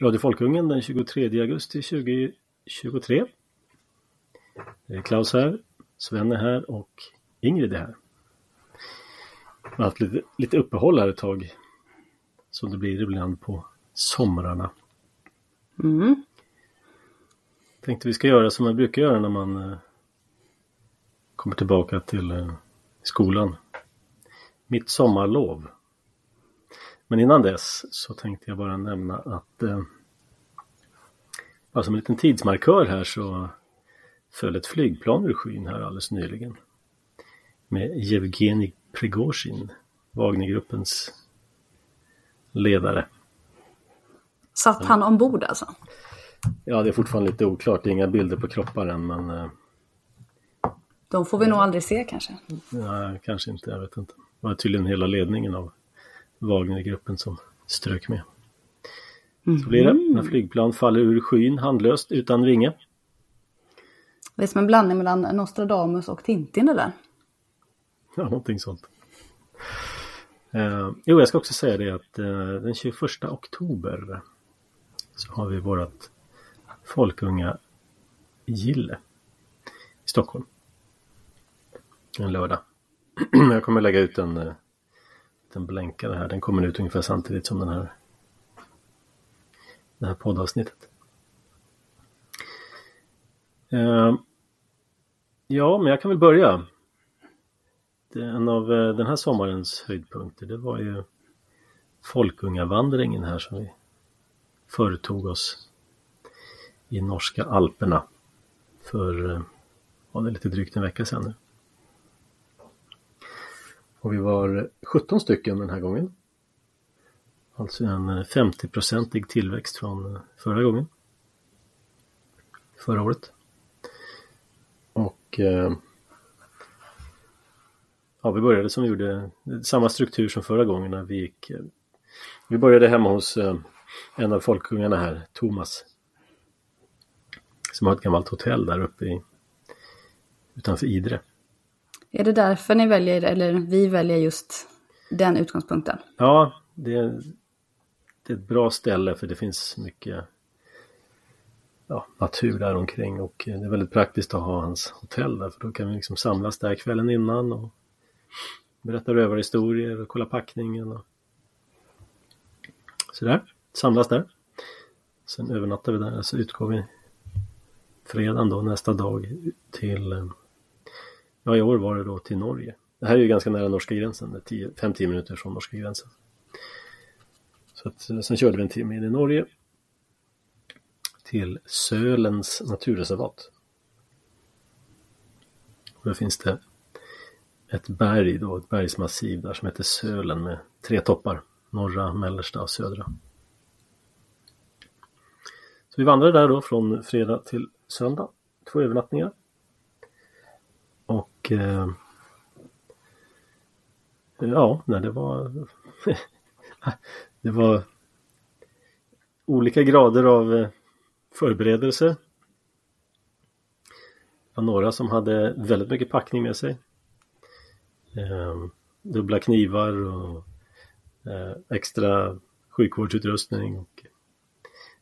Radio Folkungen den 23 augusti 2023. Det är Klaus här, Sven är här och Ingrid är här. Jag har haft lite, lite uppehåll här ett tag. Som det blir ibland på somrarna. Mm. Tänkte vi ska göra som man brukar göra när man eh, kommer tillbaka till eh, skolan. Mitt sommarlov. Men innan dess så tänkte jag bara nämna att eh, bara som en liten tidsmarkör här så föll ett flygplan ur skyn här alldeles nyligen. Med Jevgenij Prigozjin, Wagnergruppens ledare. Satt han ombord alltså? Ja, det är fortfarande lite oklart. Det är inga bilder på kroppar än, men eh, De får vi nog aldrig se kanske. nej, kanske inte. Jag vet inte. Det var tydligen hela ledningen av Wagnergruppen som strök med. Så blir det när flygplan faller ur skyn handlöst utan vinge. Det är som en blandning mellan Nostradamus och Tintin det där. Ja, någonting sånt. Eh, jo, jag ska också säga det att eh, den 21 oktober så har vi vårat Folkunga Gille i Stockholm. En lördag. jag kommer lägga ut en, den blänkade här. Den kommer ut ungefär samtidigt som den här det här poddavsnittet. Eh, ja, men jag kan väl börja. Det, en av eh, den här sommarens höjdpunkter det var ju Folkungavandringen här som vi företog oss i norska alperna för eh, det lite drygt en vecka sedan nu. Och vi var 17 stycken den här gången. Alltså en 50-procentig tillväxt från förra gången. Förra året. Och eh, ja, vi började som vi gjorde, samma struktur som förra gången när vi gick. Eh, vi började hemma hos eh, en av folkungarna här, Thomas. Som har ett gammalt hotell där uppe i, utanför Idre. Är det därför ni väljer, eller vi väljer just den utgångspunkten? Ja, det är, det är ett bra ställe för det finns mycket ja, natur där omkring och det är väldigt praktiskt att ha hans hotell där för då kan vi liksom samlas där kvällen innan och berätta rövarhistorier och kolla packningen och sådär. Samlas där. Sen övernattar vi där så utgår vi fredagen då nästa dag till eh, Ja i år var det då till Norge. Det här är ju ganska nära norska gränsen, 5-10 minuter från norska gränsen. Så att, eh, sen körde vi en timme in i Norge till Sölens naturreservat. Och där finns det ett berg då, ett bergsmassiv där som heter Sölen med tre toppar. Norra, mellersta och södra. Så vi vandrade där då från fredag till söndag. Två övernattningar. Och eh, ja, nej, det var det var olika grader av eh, förberedelse. Det var några som hade väldigt mycket packning med sig. Eh, dubbla knivar och eh, extra sjukvårdsutrustning och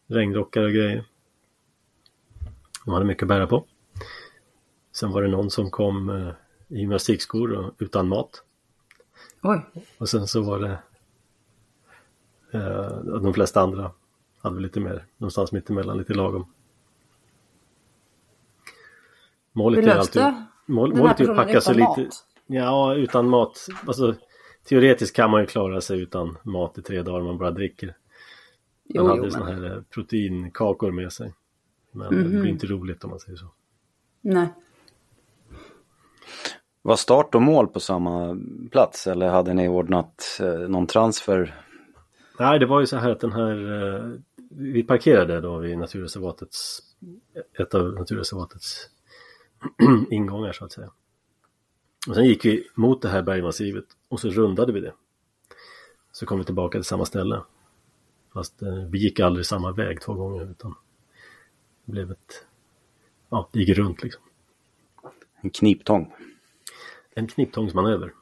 regnrockar och grejer. De hade mycket att bära på. Sen var det någon som kom eh, i gymnastikskor och utan mat. Oj, Och sen så var det eh, de flesta andra hade väl lite mer, någonstans mitt emellan, lite lagom. Målet hur är alltid, mål, målet är att packa sig utan lite, mat? ja utan mat, alltså teoretiskt kan man ju klara sig utan mat i tre dagar om man bara dricker. Jo, Han hade jo, såna men... här eh, proteinkakor med sig. Men det Mhm. blir inte roligt om man säger så. Nej. Var start och mål på samma plats eller hade ni ordnat eh, någon transfer? Nej, det var ju så här att den här, eh, vi parkerade då vid naturreservatets, ett av naturreservatets ingångar så att säga. Och sen gick vi mot det här bergmassivet och så rundade vi det. Så kom vi tillbaka till samma ställe. Fast eh, vi gick aldrig samma väg två gånger utan det blev ett, ja, det gick runt liksom. En kniptång? En kniptångsmanöver.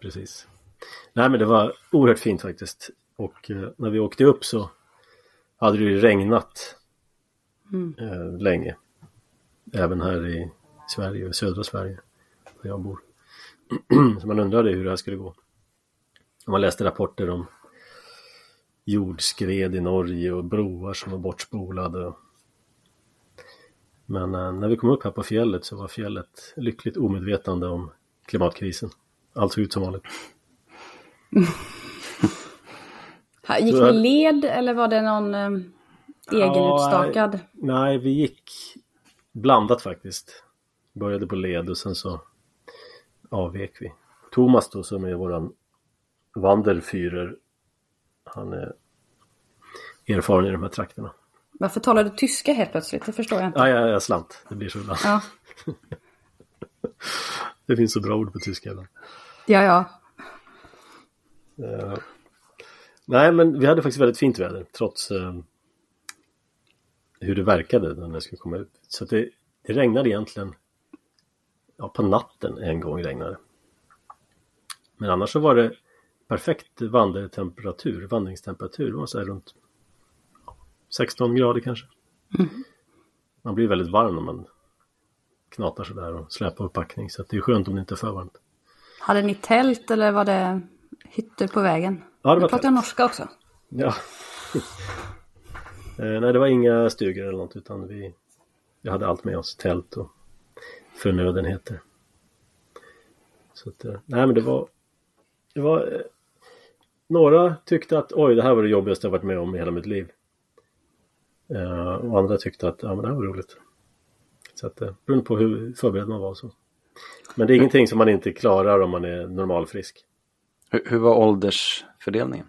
Precis. Nej men det var oerhört fint faktiskt. Och eh, när vi åkte upp så hade det ju regnat Mm. eh, länge. Även här i Sverige, södra Sverige, där jag bor. Så man undrade hur det här skulle gå. Och man läste rapporter om jordskred i Norge och broar som var bortspolade. Men eh, när vi kom upp här på fjället så var fjället lyckligt omedvetande om klimatkrisen. Allt såg ut som vanligt. Gick ni led eller var det någon eh, egenutstakad? Nej, vi gick blandat faktiskt. Började på led och sen så avvek vi. Thomas då som är våran Wanderführer. Han är erfaren i de här trakterna. Varför talar du tyska helt plötsligt? Det förstår jag inte. Ja, jag, jag slant. Det blir så ibland. Ja, Det finns så bra ord på tyska ibland. ja. ja. Eh, nej, men vi hade faktiskt väldigt fint väder trots eh, hur det verkade när det skulle komma ut. Så det, det regnade egentligen ja, på natten en gång regnade. Men annars så var det perfekt vandertemperatur, vandringstemperatur. Det var så här runt 16 grader kanske. Man blir väldigt varm när man knatar sådär och släpar upp packning. Så det är skönt om det inte är för varmt. Hade ni tält eller var det hytter på vägen? Ja, det var pratar jag norska också. Ja. eh, nej, det var inga stugor eller något utan vi, vi hade allt med oss, tält och förnödenheter. Så att, eh, nej men det var, det var eh, några tyckte att oj, det här var det jobbigaste jag varit med om i hela mitt liv. Och andra tyckte att ja, men det här var roligt. Så att, eh, beroende på hur förberedd man var så. Men det är ingenting som man inte klarar om man är normalfrisk. Hur, hur var åldersfördelningen?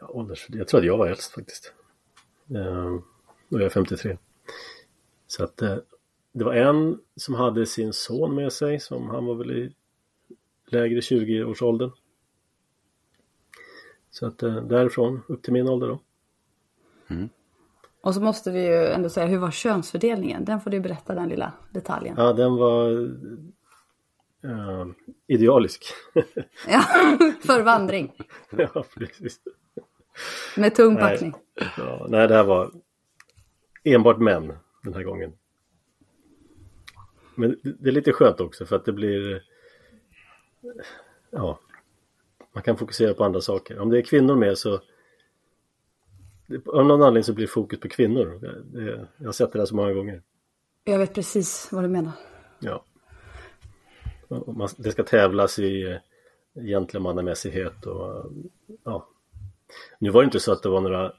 Ja, ålders, jag tror att jag var äldst faktiskt. Eh, och jag är 53. Så att eh, det var en som hade sin son med sig som han var väl i lägre 20-årsåldern. Så att eh, därifrån upp till min ålder då. Och så måste vi ju ändå säga, hur var könsfördelningen? Den får du berätta, den lilla detaljen. Ja, den var eh, idealisk. Ja, för vandring. ja, precis. Med tung Nej. packning. Ja, nej, det här var enbart män den här gången. Men det- är lite skönt också för att det blir ja, man kan fokusera på andra saker. Om det är kvinnor med så av någon anledning så blir fokus på kvinnor. Jag har sett det där så många gånger. Jag vet precis vad du menar. Ja. Det ska tävlas i eh, gentlemannamässighet och ja. Nu var det inte så att det var några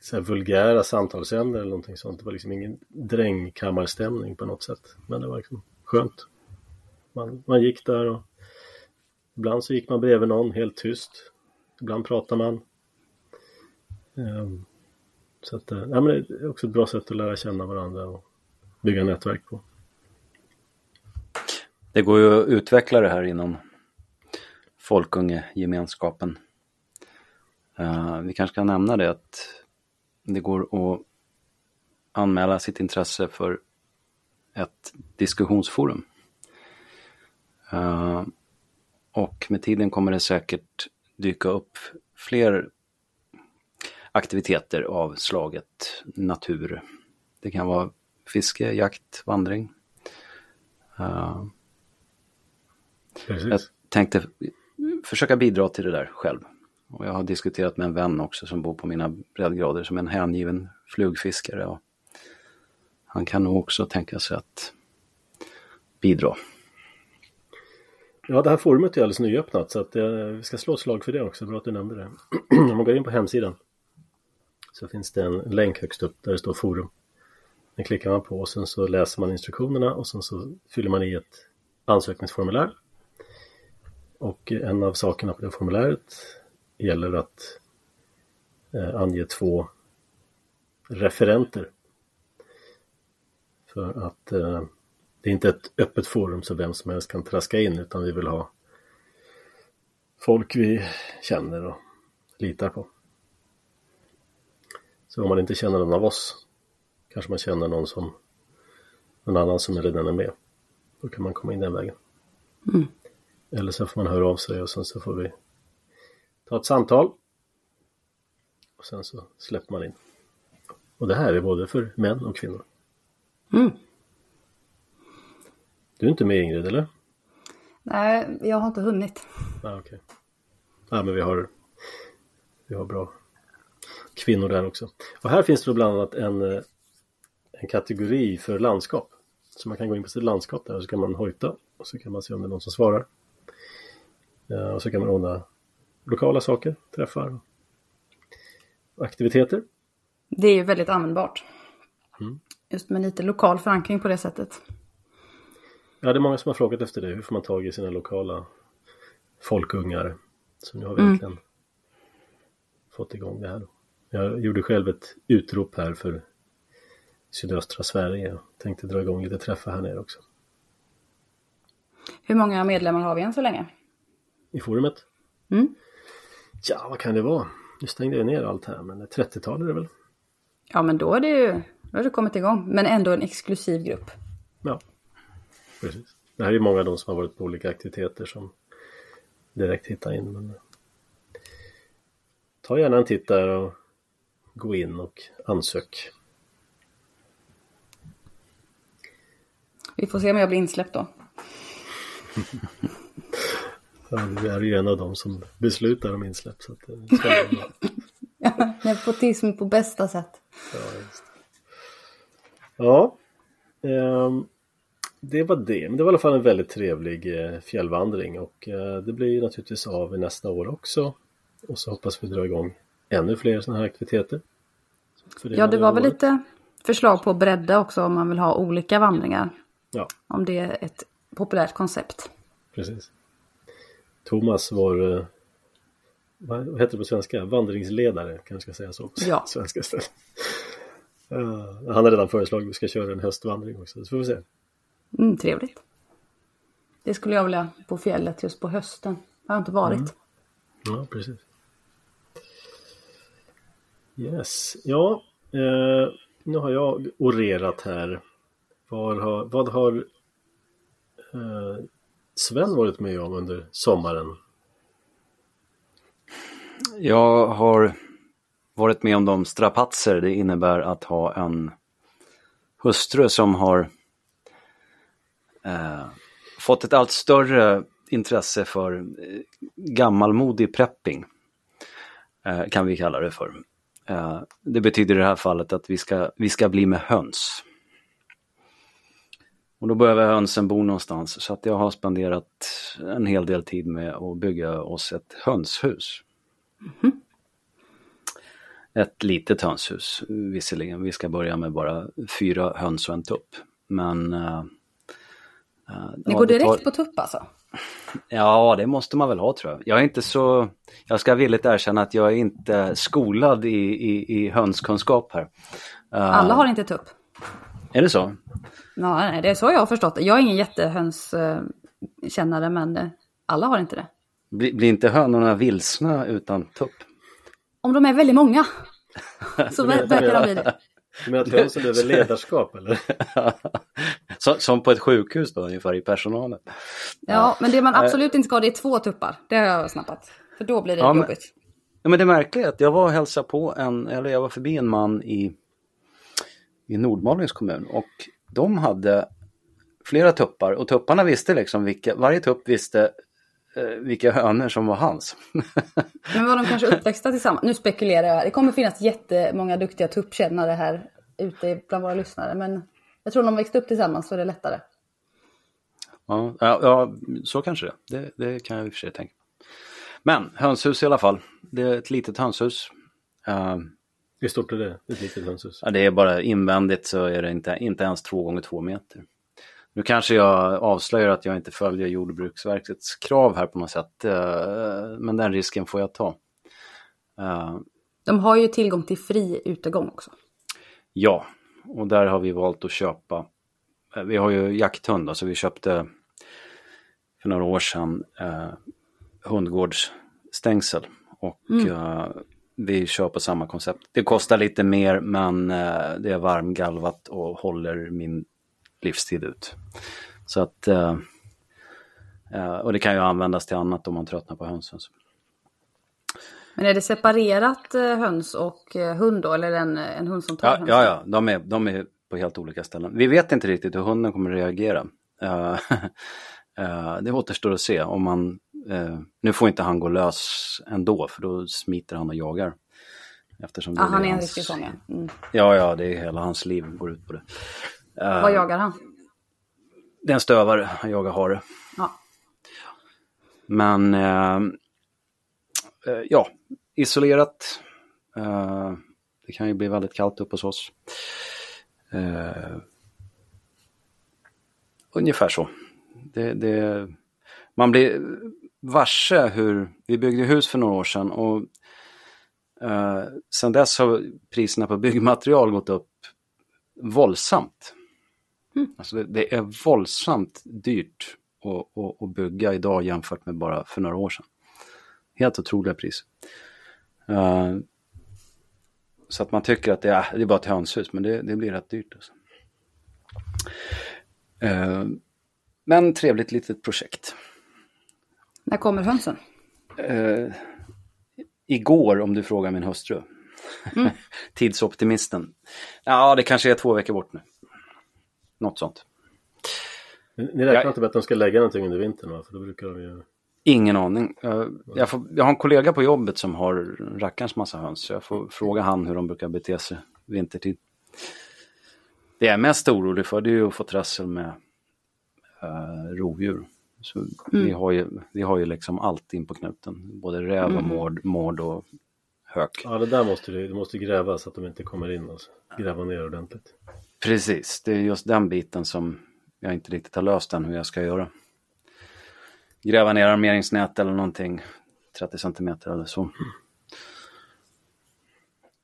så vulgära samtalsämnen eller någonting sånt. Det var liksom ingen drängkammarstämning på något sätt. Men det var liksom skönt. Man, man gick där och ibland så gick man bredvid någon helt tyst. Ibland pratade man. Ehm, så att, eh, ja, men det är också ett bra sätt att lära känna varandra och bygga nätverk på. Det går ju att utveckla det här inom folkungegemenskapen. Uh, vi kanske kan nämna det att det går att anmäla sitt intresse för ett diskussionsforum. Ehm, och med tiden kommer det säkert dyka upp fler aktiviteter av slaget natur. Det kan vara fiske, jakt, vandring. Precis. jag tänkte försöka bidra till det där själv. Och jag har diskuterat med en vän också som bor på mina breddgrader som en hängiven flugfiskare. Och han kan nog också tänka sig att bidra. Ja, det här forumet är alldeles nyöppnat så att eh, vi ska slå ett slag för det också. Bra att du nämnde det. Om man går in på hemsidan så finns det en länk högst upp där det står forum. Den klickar man på och sen så läser man instruktionerna och sen så fyller man i ett ansökningsformulär. Och en av sakerna på det formuläret gäller att eh, ange två referenter. För att eh, det är inte ett öppet forum så vem som helst kan traska in utan vi vill ha folk vi känner och litar på. Så om man inte känner någon av oss kanske man känner någon som någon annan som redan är med. Då kan man komma in den vägen. Eller så får man höra av sig och sen så får vi ta ett samtal. och sen så släpper man in. Och det här är både för män och kvinnor. Mm. Du är inte med Ingrid eller? Nej, jag har inte hunnit. Ah, okej. Ja, men vi har, vi har bra kvinnor där också. Och här finns det då bland annat en, eh, en kategori för landskap. Så man kan gå in på sitt landskap där och så kan man hojta och så kan man se om det är någon som svarar. Ja, och så kan man ordna lokala saker, träffar och aktiviteter. Det är ju väldigt användbart. Mm. Just med lite lokal förankring på det sättet. Ja, det är många som har frågat efter det. Hur får man tag i sina lokala folkungar? Så nu har vi Mm. äntligen fått igång det här. Jag gjorde själv ett utrop här för sydöstra Sverige och tänkte dra igång lite träffar här nere också. Hur många medlemmar har vi än så länge? I forumet? Mm. Ja, vad kan det vara? Nu stängde jag ner allt här, men ett 30-tal är det väl? Ja, men då är det ju, då har det kommit igång. Men ändå en exklusiv grupp. Ja, precis. Det här är många av de som har varit på olika aktiviteter som direkt hittar in. Men... Ta gärna en titt där och gå in och ansök. Vi får se om jag blir insläppt då. Ja, du är ju en av dem som beslutar om insläpp. Så att spännande. Ja, nepotism på bästa sätt. Ja, ja ehm, det var det. Men det var i alla fall en väldigt trevlig eh, fjällvandring och eh, det blir naturligtvis av nästa år också. Och så hoppas vi dra igång ännu fler sådana här aktiviteter. För Ja, det var väl lite förslag på att bredda också om man vill ha olika vandringar. Ja, Om det är ett populärt koncept. precis. Thomas var, eh, vad vad heter det på svenska? Vandringsledare kanske ska säga så. på Ja. Svenska istället. Ja, han har redan föreslagit att vi ska köra en höstvandring också, så får vi se. Mm, trevligt. Det skulle jag vilja på fjället just på hösten. Jag har inte varit. Ja, precis. Yes, ja, eh, nu har jag orerat här. Vad har, vad har eh, Sven varit med om under sommaren? Jag har varit med om de strapatser det innebär att ha en hustru som har eh, fått ett allt större intresse för eh, gammalmodig prepping. Eh, kan vi kalla det för. Eh, det betyder i det här fallet att vi ska, vi ska bli med höns. Och då behöver hönsen bo någonstans så att jag har spenderat en hel del tid med att bygga oss ett hönshus. Ett litet hönshus visserligen. Vi ska börja med bara fyra höns och en tupp. Men... Ni ja, går det direkt på tupp alltså? Ja, det måste man väl ha tror jag. Jag är inte så... Jag ska villigt erkänna att jag är inte skolad i, i, i hönskunskap här. Eh, Alla har inte tupp? Är det så? Ja, nej, det är så jag har förstått det. Jag är ingen jättehönskännare men eh, alla har inte det. Blir, blir inte hönorna vilsna utan tupp? Om de är väldigt många så ver- verkar de bli det. Du menar att hönsen behöver ledarskap eller? som, på ett sjukhus då, ungefär i personalen. Ja, men det man absolut inte ska ha det är två tuppar. Det har jag snappat. För då blir det Ja, men- jobbigt. Ja, men det märkliga är att jag var och hälsade på en, eller jag var förbi en man i, i Nordmalings kommun och de hade flera tuppar och tupparna visste liksom vilka, varje tupp visste eh, vilka hönor som var hans. Men var de kanske uppväxta tillsammans? Nu spekulerar jag. Det kommer finnas jättemånga duktiga tuppkännare här ute bland våra lyssnare. Men jag tror de växte upp tillsammans så är det lättare. ja, ja, ja, så kanske det. det. Det kan jag i och för sig tänka. Men hönshus i alla fall. Det är ett litet hönshus. Eh, Hur stort är det? Ett litet hönshus? Ja, det är bara invändigt så är det inte, inte ens två gånger två meter. Nu kanske jag avslöjar att jag inte följer Jordbruksverkets krav här på något sätt, eh, men den risken får jag ta. Eh, De har ju tillgång till fri utegång också. Ja, och där har vi valt att köpa. eh, Vi har ju jakthund, så vi köpte för några år sedan eh, hundgårdsstängsel. Och eh, vi kör på samma koncept. Det kostar lite mer men eh, det är varmgalvat och håller min livstid ut. Så att, eh, eh, och det kan ju användas till annat om man tröttnar på hönsen. Men är det separerat eh, höns och hund då? Eller är det en, en hund som tar Ja, hönsen? ja, ja. De, är, de är på helt olika ställen. Vi vet inte riktigt hur hunden kommer att reagera. Det återstår att se. Om man, nu får inte han gå lös ändå, för då smiter han och jagar. Eftersom det Ja, han är en hans- riktig sån ja. Mm. Ja, ja, det är hela hans liv går ut på det. Eh, Vad jagar han? Det är en stövare, han jagar hare. Ja. Men eh, eh, ja, isolerat. Det kan ju bli väldigt kallt uppe hos oss. Ungefär så. Det, det, man blir varse hur, vi byggde hus för några år sedan och eh, sen dess har priserna på byggmaterial gått upp våldsamt. Alltså det, det är våldsamt dyrt att, att, att bygga idag jämfört med bara för några år sedan. Helt otroliga priser. Eh, så att man tycker att det är, det är bara ett hönshus, men det, det blir rätt dyrt. Alltså. Eh, men trevligt litet projekt. När kommer hönsen? Eh, igår om du frågar min hustru. Tidsoptimisten. Ja, det kanske är två veckor bort nu. Något sånt. Ni räknar Jag- inte med att de ska lägga någonting under vintern va? För då brukar de ju... Ingen aning. Eh, Jag, får, jag har en kollega på jobbet som har rackarns massa höns. Så jag får fråga han hur de brukar bete sig vintertid. Det jag är mest orolig för det är ju att få trassel med uh, rovdjur. Så vi, har ju, vi har ju liksom allt in på knuten. Både räv och mård, mård och hök. Ja, det där måste du, du måste gräva så att de inte kommer in. Alltså. Gräva ner ordentligt. Precis, det är just den biten som jag inte riktigt har löst än hur jag ska göra. Gräva ner armeringsnät eller någonting, 30 centimeter eller så.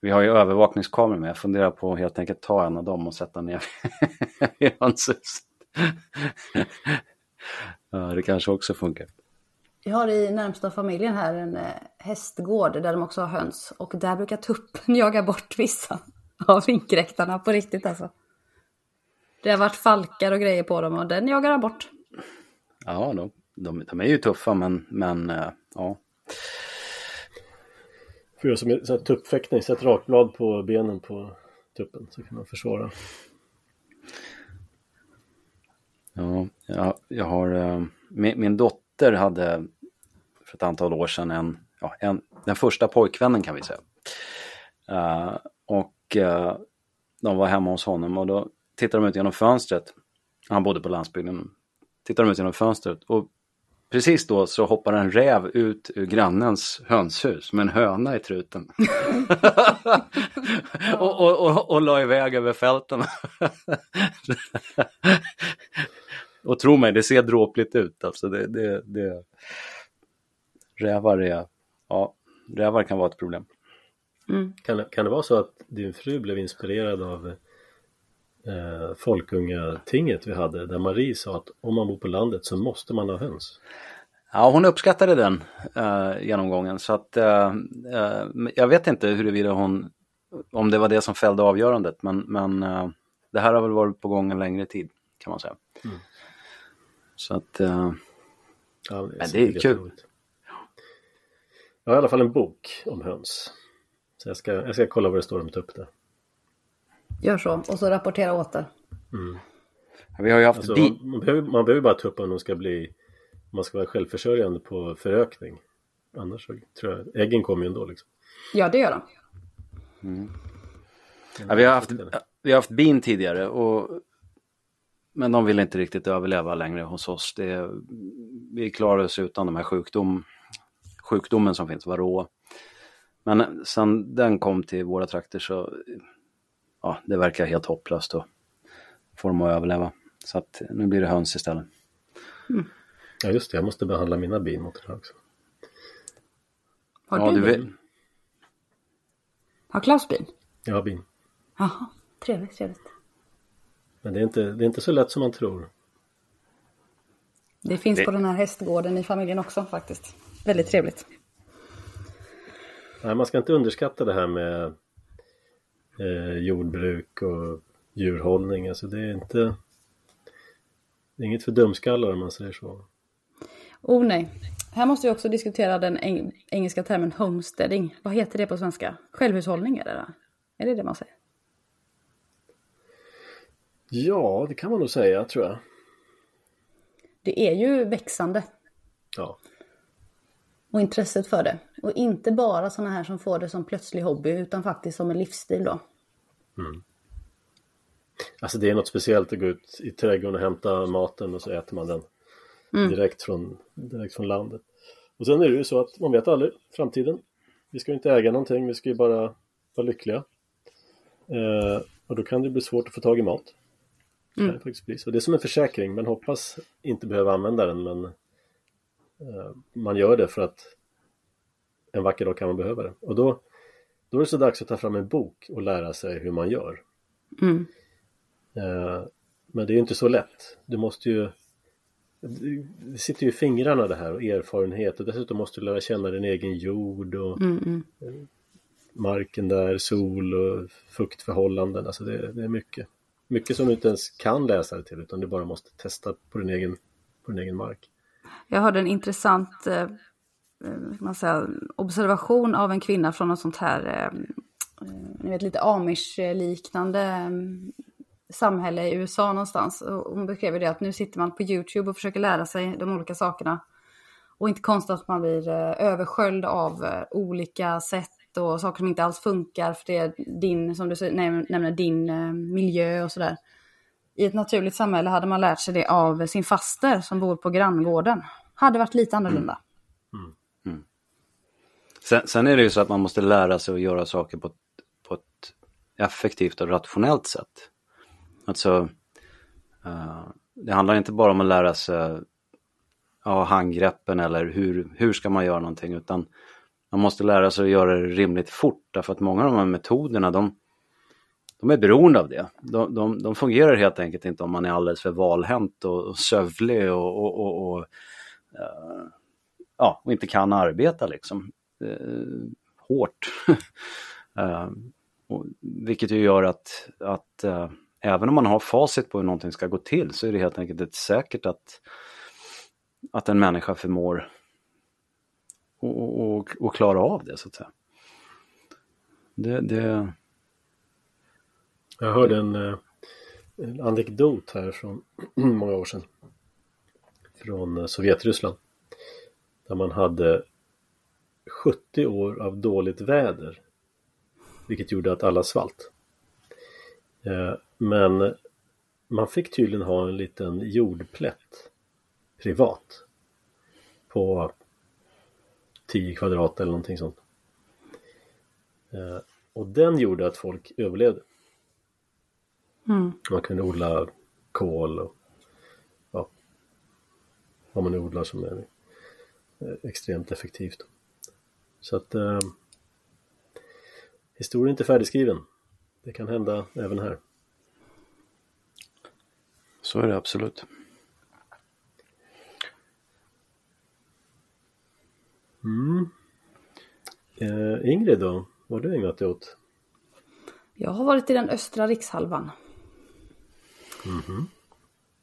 Vi har ju övervakningskameror med, jag funderar på att helt enkelt ta en av dem och sätta ner i hönshuset. ja, det kanske också funkar. Vi har i närmsta familjen här en eh, hästgård där de också har höns. Och där brukar tuppen jaga bort vissa av inkräktarna på riktigt alltså. Det har varit falkar och grejer på dem och den jagar han bort. Ja, de, de, de är ju tuffa men, men eh, ja. Får göra som sån här tuppfäktning, sätt rakblad på benen på tuppen så kan man försvara. Ja, jag, jag har, eh, min, min dotter hade för ett antal år sedan en, ja, en den första pojkvännen kan vi säga. Uh, och uh, de var hemma hos honom och då tittade de ut genom fönstret. Han bodde på landsbygden. Tittade de ut genom fönstret och precis då så hoppar en räv ut ur grannens hönshus med en höna i truten. och, och, och, och la iväg över fälten. Och tro mig, det ser dråpligt ut. Alltså det, det, det... Rävar är... Ja, rävar kan vara ett problem. Kan, det- kan det vara så att din fru blev inspirerad av eh, Folkungatinget vi hade där Marie sa att om man bor på landet så måste man ha höns. Ja, hon uppskattade den eh, genomgången så att eh, eh, jag vet inte huruvida hon, om det var det som fällde avgörandet, men, men eh, det här har väl varit på gång en längre tid kan man säga. Så att, eh, Ja, Men det är kul. jätteroligt. Jag har i alla fall en bok om höns. Så jag ska, jag ska kolla vad det står om tupp där. Gör så och så rapportera åter. vi har ju haft Alltså, man, man, behöver, man behöver bara tuppa om de ska bli man ska vara självförsörjande på förökning. Annars så tror jag äggen kommer ju ändå liksom. Ja det gör de. Ja, vi, har haft, vi har haft bin tidigare och men de vill inte riktigt överleva längre hos oss. Det, vi klarar oss utan de här sjukdom, sjukdomen som finns, varroa. Men sen den kom till våra trakter så ja, det verkar helt hopplöst att få dem att överleva. Så att nu blir det höns istället. Ja just det, jag måste behandla mina bin mot det här också. Har ja, du, du bin? vill, Har Klaus bin? Jag har bin. Jaha, trevligt, trevligt. Men det är, inte, det är inte så lätt som man tror. Det finns Det- på den här hästgården i familjen också faktiskt. Väldigt trevligt. Nej, man ska inte underskatta det här med eh, jordbruk och djurhållning. Alltså det är inte det är inget för dumskallar om man säger så. Oh nej. Här måste vi också diskutera den eng engelska termen homesteading. Vad heter det på svenska? Självhushållning är det? Då? Är det det man säger? Ja, det kan man nog säga tror jag. Det är ju växande. Ja. Och intresset för det. Och inte bara sådana här som får det som plötslig hobby utan faktiskt som en livsstil då. Mm. Alltså det är något speciellt att gå ut i trädgården och hämta maten och så äter man den mm. direkt, från, direkt från landet. Och sen är det ju så att man vet aldrig framtiden. Vi ska ju inte äga någonting, vi ska ju bara vara lyckliga. Eh, och då kan det bli svårt att få tag i mat. Mm. Det, faktiskt bli så. det är som en försäkring, man hoppas inte behöva använda den men eh, man gör det för att en vacker dag kan man behöva det. Och då, då är det så dags att ta fram en bok och lära sig hur man gör. Mm. Eh, men det är inte så lätt. Du måste ju det sitter ju i fingrarna det här och erfarenhet och dessutom måste du lära känna din egen jord och mm, mm. marken där, sol och fuktförhållanden. Alltså det, det, är mycket. Mycket som du inte ens kan läsa det till utan du bara måste testa på din egen, på din egen mark. Jag hörde en intressant eh, eh man säga, observation av en kvinna från något sånt här, eh, eh, ni vet lite amish-liknande eh, samhälle i USA någonstans. Och hon beskrev det att nu sitter man på YouTube och försöker lära sig de olika sakerna. Och inte konstigt att man blir eh, översköljd av olika sätt och saker som inte alls funkar för det är din, som du nämner, din eh, miljö och sådär. I ett naturligt samhälle hade man lärt sig det av sin faster som bor på granngården. Hade varit lite annorlunda. Mm. Mm. Sen, sen, är det ju så att man måste lära sig att göra saker på ett, på ett effektivt och rationellt sätt. Alltså, uh, det handlar inte bara om att lära sig ja, handgreppen eller hur, hur ska man göra någonting utan man måste lära sig att göra det rimligt fort därför att många av de här metoderna de, de är beroende av det. De, de, de fungerar helt enkelt inte om man är alldeles för valhänt och, och sövlig och, och, och, och uh, ja, och inte kan arbeta liksom. Uh, hårt. uh, och, vilket ju gör att, att eh, även om man har facit på hur någonting ska gå till så är det helt enkelt inte säkert att, att en människa förmår och, och, och klara av det så att säga. Det, det... Jag hörde en, eh, en anekdot här från många år sedan. Från eh, Sovjetryssland. Där man hade 70 år av dåligt väder. Vilket gjorde att alla svalt. Eh, men man fick tydligen ha en liten jordplätt privat på 10 kvadrat eller någonting sånt. Eh, och den gjorde att folk överlevde. Mm. Man kunde odla kål och ja, vad man nu odlar som är eh, extremt effektivt. Så att eh, historien är inte färdigskriven. Det kan hända även här. Så är det absolut. Mm. Eh, Ingrid då? Vad har du ägnat dig åt? Jag har varit i den östra rikshalvan. Mm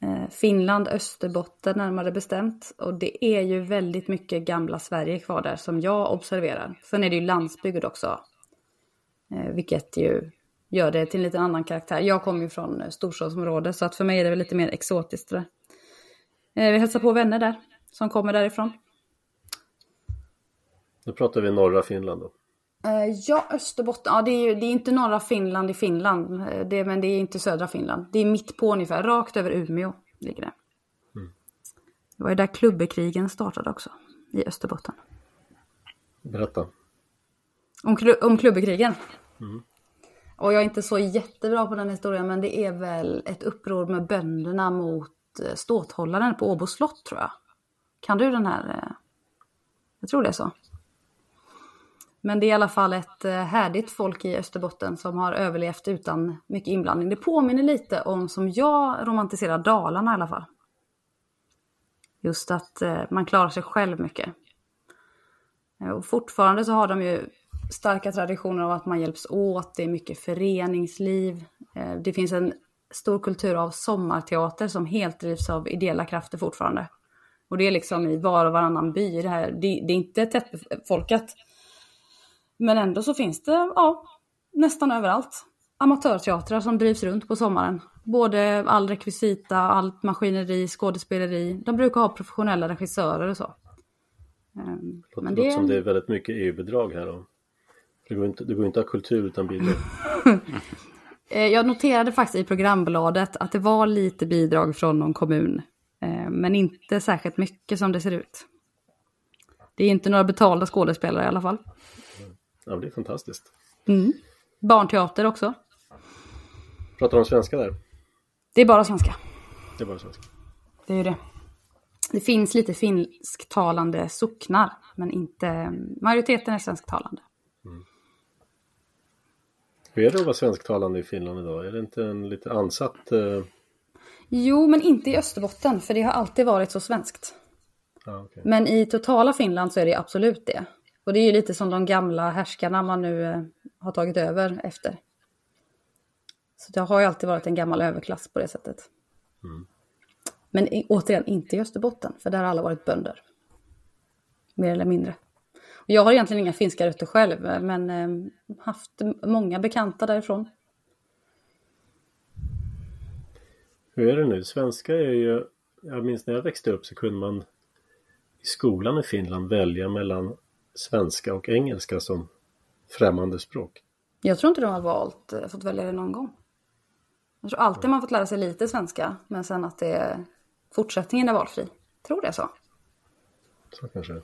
eh, Finland, Österbotten närmare bestämt. Och det är ju väldigt mycket gamla Sverige kvar där som jag observerar. Sen är det ju landsbygd också. Eh, vilket ju gör det till en lite annan karaktär. Jag kommer ju från eh, storstadsområde så att för mig är det väl lite mer exotiskt. Där. Eh, vi hälsar på vänner där som kommer därifrån. Nu pratar vi norra Finland då. Eh, ja, Österbotten. Ja, det är det är inte norra Finland i Finland. Det, men det är inte södra Finland. Det är mitt på ungefär. Rakt över Umeå ligger det. Mm. Det var ju där klubbekrigen startade också. I Österbotten. Berätta. Om, om klubbekrigen? Mm. Och jag är inte så jättebra på den historien men det är väl ett uppror med bönderna mot eh, ståthållaren på Åbo slott tror jag. Kan du den här? Eh? Jag tror det är så. Men det är i alla fall ett eh, härdigt folk i Österbotten som har överlevt utan mycket inblandning. Det påminner lite om som jag romantiserar Dalarna i alla fall. Just att eh, man klarar sig själv mycket. Eh, och fortfarande så har de ju starka traditioner av att man hjälps åt, det är mycket föreningsliv. Det finns en stor kultur av sommarteater som helt drivs av ideella krafter fortfarande. Och det är liksom i var och varannan by. Det, här. Det, det är inte tättbefolkat. Men ändå så finns det, ja, nästan överallt. Amatörteatrar som drivs runt på sommaren. Både all rekvisita, allt maskineri, skådespeleri. De brukar ha professionella regissörer och så. Ehm, det låter det... som det är väldigt mycket EU-bidrag här då. Det går inte, det går inte att ha kultur utan bidrag. Eh, jag noterade faktiskt i programbladet att det var lite bidrag från någon kommun. Eh, men inte särskilt mycket som det ser ut. Det är inte några betalda skådespelare i alla fall. Ja, det är fantastiskt. Mm. Barnteater också. Pratar de svenska där? Det är bara svenska. Det är bara svenska. Det är ju det. Det finns lite finsktalande socknar, men inte majoriteten är svensktalande. Mm. Hur är det att vara svensktalande i Finland idag? Är det inte en lite ansatt... Eh... Jo, men inte i Österbotten, för det har alltid varit så svenskt. Ah, okay. Men i totala Finland så är det absolut det. Och det är ju lite som de gamla härskarna man nu eh, har tagit över efter. Så det har ju alltid varit en gammal överklass på det sättet. Mm. Men återigen, inte i Österbotten, för där har alla varit bönder. Mer eller mindre. Jag har egentligen inga finska rötter själv, men eh, haft många bekanta därifrån. Hur är det nu? Svenska är ju... Jag minns när jag växte upp så kunde man i skolan i Finland välja mellan svenska och engelska som främmande språk. Jag tror inte de har valt, eh, fått välja det någon gång. Jag tror alltid man fått lära sig lite svenska, men sen att det fortsättningen är valfri. Tror det är så. Så kanske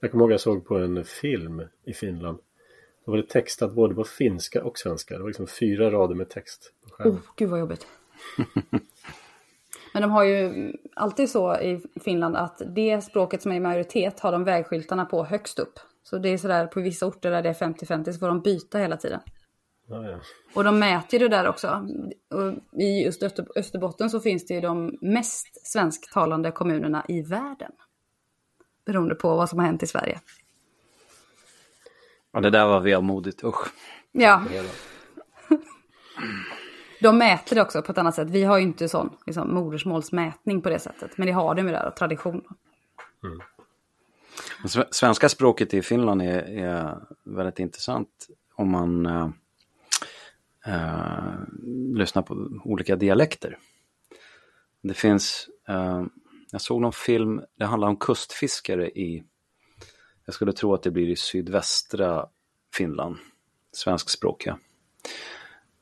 Jag kommer ihåg jag såg på en film i Finland. Då var det textat både på finska och svenska. Det var liksom fyra rader med text. På oh, gud vad jobbigt. Men de har ju alltid så i Finland att det språket som är i majoritet har de vägskyltarna på högst upp. Så det är sådär på vissa orter där det är 50-50 så får de byta hela tiden. Ja, ja. Och de mäter det där också. Och I just Österbotten så finns det ju de mest svensktalande kommunerna i världen. Beroende på vad som har hänt i Sverige. Ja, det där var vemodigt, usch. Ja. De mäter det också på ett annat sätt. Vi har ju inte sån liksom, modersmålsmätning på det sättet. Men det har de ju där, tradition. Mm. Svenska språket i Finland är, är väldigt intressant om man eh, eh, lyssnar på olika dialekter. Det finns, eh, jag såg någon film, det handlar om kustfiskare i, jag skulle tro att det blir i sydvästra Finland, svenskspråkiga.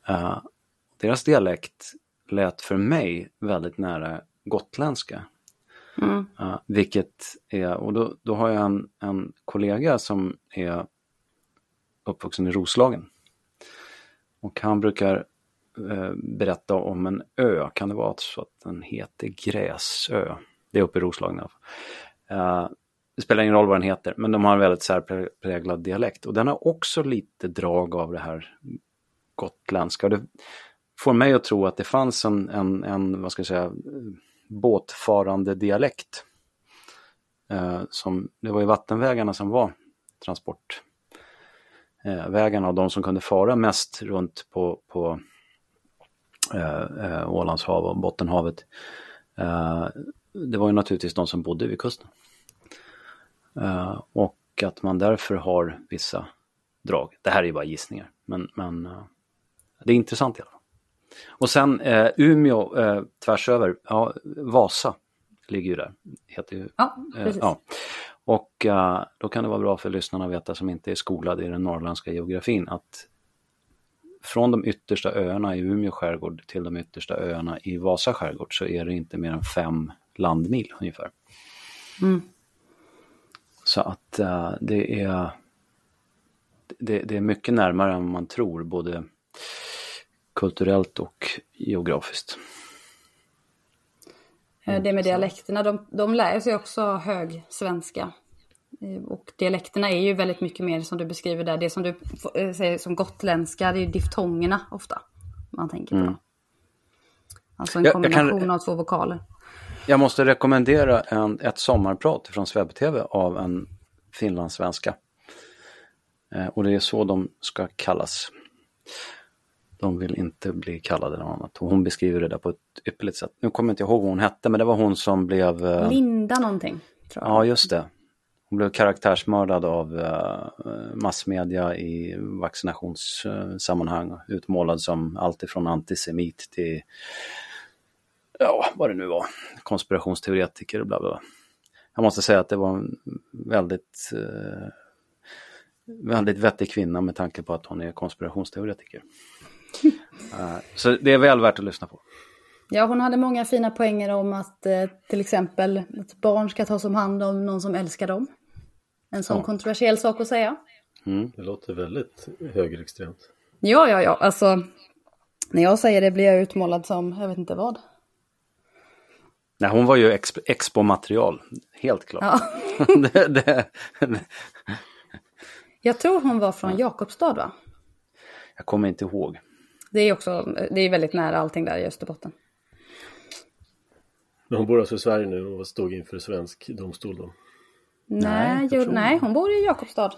Eh, deras dialekt lät för mig väldigt nära gotländska. Mm. Uh, vilket är, och då, då har jag en, en kollega som är uppvuxen i Roslagen. Och han brukar uh, berätta om en ö, kan det vara så att den heter Gräsö? Det är uppe i Roslagen. Uh, det spelar ingen roll vad den heter, men de har en väldigt särpräglad dialekt. Och den har också lite drag av det här gotländska. Det får mig att tro att det fanns en, en, en vad ska jag säga, båtfarande dialekt. Eh, som, det var ju vattenvägarna som var transportvägarna eh, och de som kunde fara mest runt på, på eh, eh Ålands hav och Bottenhavet. Eh, det var ju naturligtvis de som bodde vid kusten. Eh, och att man därför har vissa drag. Det här är ju bara gissningar, men, men eh, det är intressant i alla fall. Och sen eh, Umeå eh, tvärs över, ja, Vasa ligger ju där. Heter ju, ja, eh, precis. ja. Och eh, då kan det vara bra för lyssnarna att veta som inte är skolade i den norrländska geografin att från de yttersta öarna i Umeå skärgård till de yttersta öarna i Vasa skärgård så är det inte mer än fem landmil ungefär. Mm. Så att uh, det, är, det, det, är mycket närmare än man tror, både kulturellt och geografiskt. Eh, det med dialekterna, de, de lär sig också hög svenska. Eh, och dialekterna är ju väldigt mycket mer som du beskriver där, det som du eh, säger som gotländska, det är diftongerna ofta. Man tänker på. Mm. Alltså en kombination kan, av två vokaler. Jag måste rekommendera en, ett sommarprat från Sveb-TV av en finlandssvenska. Eh, och det är så de ska kallas. De vill inte bli kallade något annat. Och hon beskriver det där på ett ypperligt sätt. Nu kommer jag inte ihåg vad hon hette, men det var hon som blev... eh, Linda någonting. Tror jag. Ja, just det. Hon blev karaktärsmördad av eh, massmedia i vaccinationssammanhang. Utmålad som alltifrån antisemit till, ja, vad det nu var, konspirationsteoretiker och bla bla. bla. Jag måste säga att det var en väldigt, eh, väldigt vettig kvinna med tanke på att hon är konspirationsteoretiker. Eh, så det är väl värt att lyssna på. Ja, hon hade många fina poänger om att eh, till exempel att barn ska tas om hand om någon som älskar dem. En sån Ja. kontroversiell sak att säga. Mm. Det låter väldigt högerextremt. Ja, ja, ja, alltså när jag säger det blir jag utmålad som, jag vet inte vad. Nej, hon var ju exp- expo-material, helt klart. Ja. det, det, Jag tror hon var från Jakobstad, va? jag kommer inte ihåg. Det är också, det är väldigt nära allting där i Österbotten. Men hon bor alltså i Sverige nu och stod inför svensk domstol då. Nej, tror- nej hon bor i Jakobstad.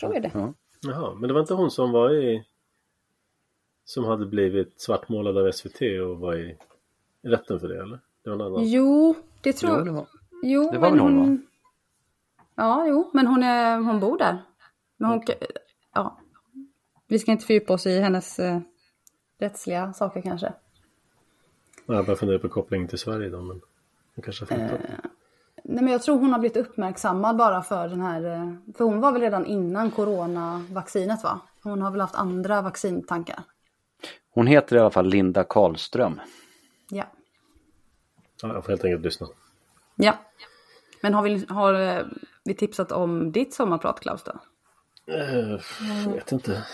Tror jag det. Ja. Jaha, men det var inte hon som var i... Som hade blivit svartmålad av SVT och var i rätten för det eller? Det var en annan. Jo, det tror Jo, jag. det var. Jo, det var men hon, hon... Ja, jo, men hon, är, hon bor där. Men hon... Ja. Vi ska inte fördjupa oss i hennes eh, rättsliga saker kanske. Ja, Jag bara funderar på kopplingen till Sverige då men... Hon kanske har flyttat. Nej, men jag tror hon har blivit uppmärksammad bara för den här... eh, För hon var väl redan innan coronavaccinet va? Hon har väl haft andra vaccintankar. Hon heter i alla fall Linda Karlström. Ja. Ja, jag får helt enkelt lyssna. Ja. Men har vi, har eh, vi tipsat om ditt sommarprat Klaus då? Eh, Jag vet inte.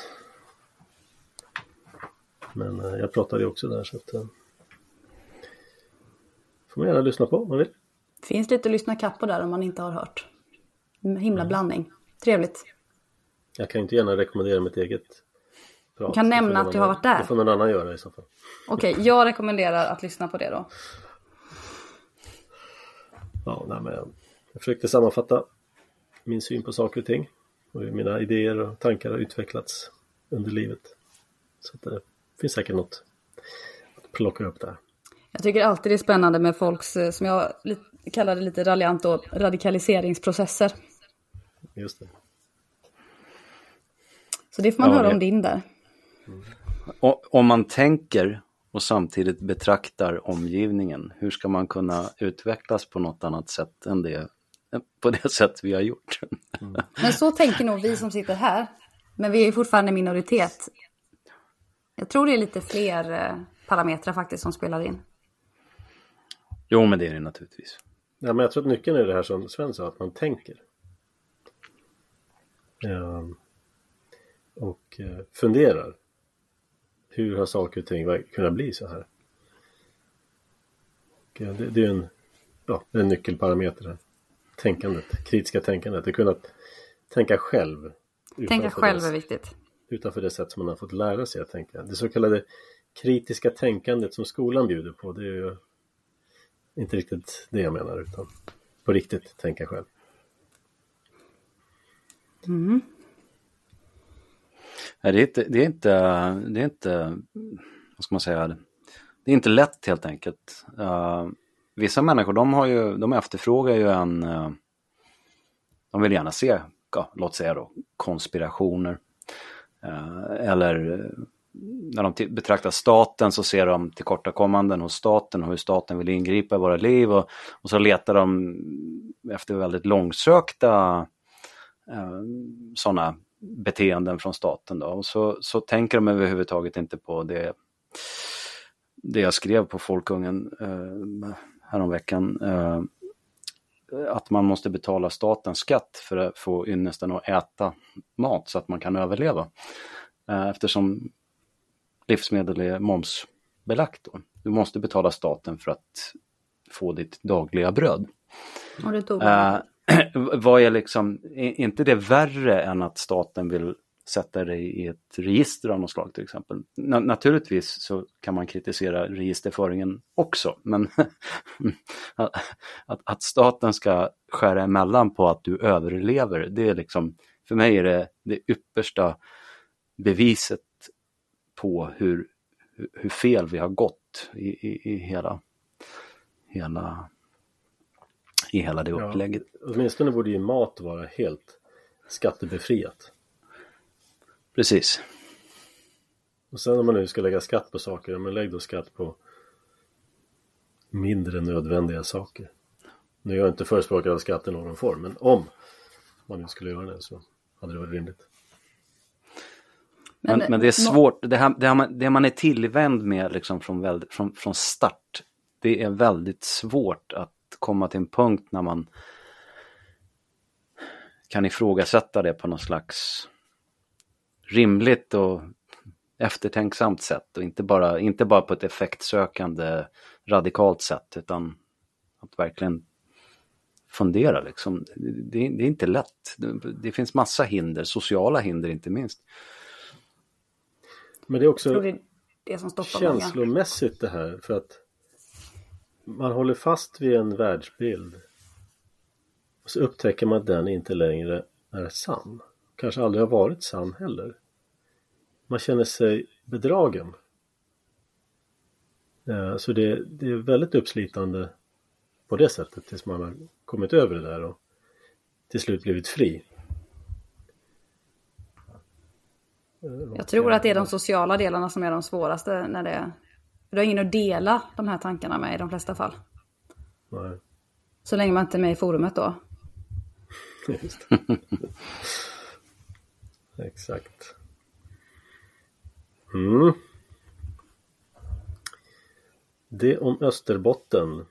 Men eh, jag pratade ju också där så att... eh, Får man gärna lyssna på om man vill. Finns lite att lyssna kapp på där om man inte har hört. En Himla blandning. Trevligt. Jag kan ju inte gärna rekommendera mitt eget prat. Du kan nämna att du har varit där. Det får någon annan göra i så fall. Okej, jag rekommenderar att lyssna på det då. Ja, nej, men jag, försökte sammanfatta min syn på saker och ting. Och hur mina idéer och tankar har utvecklats under livet. Så att det finns säkert något att plocka upp där. Jag tycker alltid det är spännande med folks, eh, som jag kallar det lite raljant då, radikaliseringsprocesser. Just det. Så det får man Ja, höra det- om din där. Och, om man tänker och samtidigt betraktar omgivningen, hur ska man kunna utvecklas på något annat sätt än det, på det sätt vi har gjort? Men så tänker nog vi som sitter här. Men vi är ju fortfarande minoritet. Jag tror det är lite fler eh, parametrar faktiskt som spelar in. Jo, men det är det naturligtvis. Ja, men jag tror att nyckeln är det här som Sven sa, att man tänker. Ehm, och eh, funderar. Hur har saker och ting kunnat bli så här? Och, eh, det, det är en, ja, en nyckelparameter här. Tänkandet, kritiska tänkandet. Att kunna tänka själv. Tänka själv är viktigt. Utanför det sätt som man har fått lära sig att tänka. Det så kallade kritiska tänkandet som skolan bjuder på, det är ju inte riktigt det jag menar, utan på riktigt tänka själv. Nej, Det är inte, det är inte, det är inte, vad ska man säga, det är inte lätt helt enkelt. Uh, vissa människor de, har ju, de efterfrågar ju en, uh, de vill gärna se, ja, låt säga då, konspirationer. Eh, eller eh, när de betraktar staten så ser de tillkortakommanden hos staten och hur staten vill ingripa i våra liv och, och så letar de efter väldigt långsökta eh, sådana beteenden från staten. Då. Och så, så tänker de överhuvudtaget inte på det, det jag skrev på Folkungen eh, häromveckan. Eh, att man måste betala statens skatt för att få ynnesten att äta mat så att man kan överleva. Eh, eftersom livsmedel är momsbelagt. Då. Du måste betala staten för att få ditt dagliga bröd. Och det tog Eh, vad är liksom, är inte det värre än att staten vill sätta dig i ett register av något slag till exempel? Na- naturligtvis så kan man kritisera registerföringen också, men att, att, att staten ska skära emellan på att du överlever, det är liksom, för mig är det det yppersta beviset på hur, hur fel vi har gått i, i, i hela, hela, i hela det upplägget. Ja, åtminstone borde ju mat vara helt skattebefriat. Precis. Och sen om man nu ska lägga skatt på saker, men lägg då skatt på mindre nödvändiga saker. Nu är jag inte förespråkare av skatt i någon form, men om man nu skulle göra det så hade det varit rimligt. Men, men, men det är svårt, det, här, det, här, det man är tillvänd med liksom från, från, från start, det är väldigt svårt att komma till en punkt när man kan ifrågasätta det på något slags rimligt och eftertänksamt sätt och inte bara, inte bara på ett effektsökande radikalt sätt utan att verkligen fundera liksom. Det, det är inte lätt. Det, det, finns massa hinder, sociala hinder inte minst. Men det är också det, det som känslomässigt många. det här för att man håller fast vid en världsbild och så upptäcker man att den inte längre är sann. Kanske aldrig har varit sann heller. Man känner sig bedragen. Eh, så det, det är väldigt uppslitande på det sättet tills man har kommit över det där och till slut blivit fri. Jag tror att det är de sociala delarna som är de svåraste när det Du har ingen att dela de här tankarna med i de flesta fall. Nej. Så länge man inte är med i forumet då. Exakt. Mm. Det om Österbotten.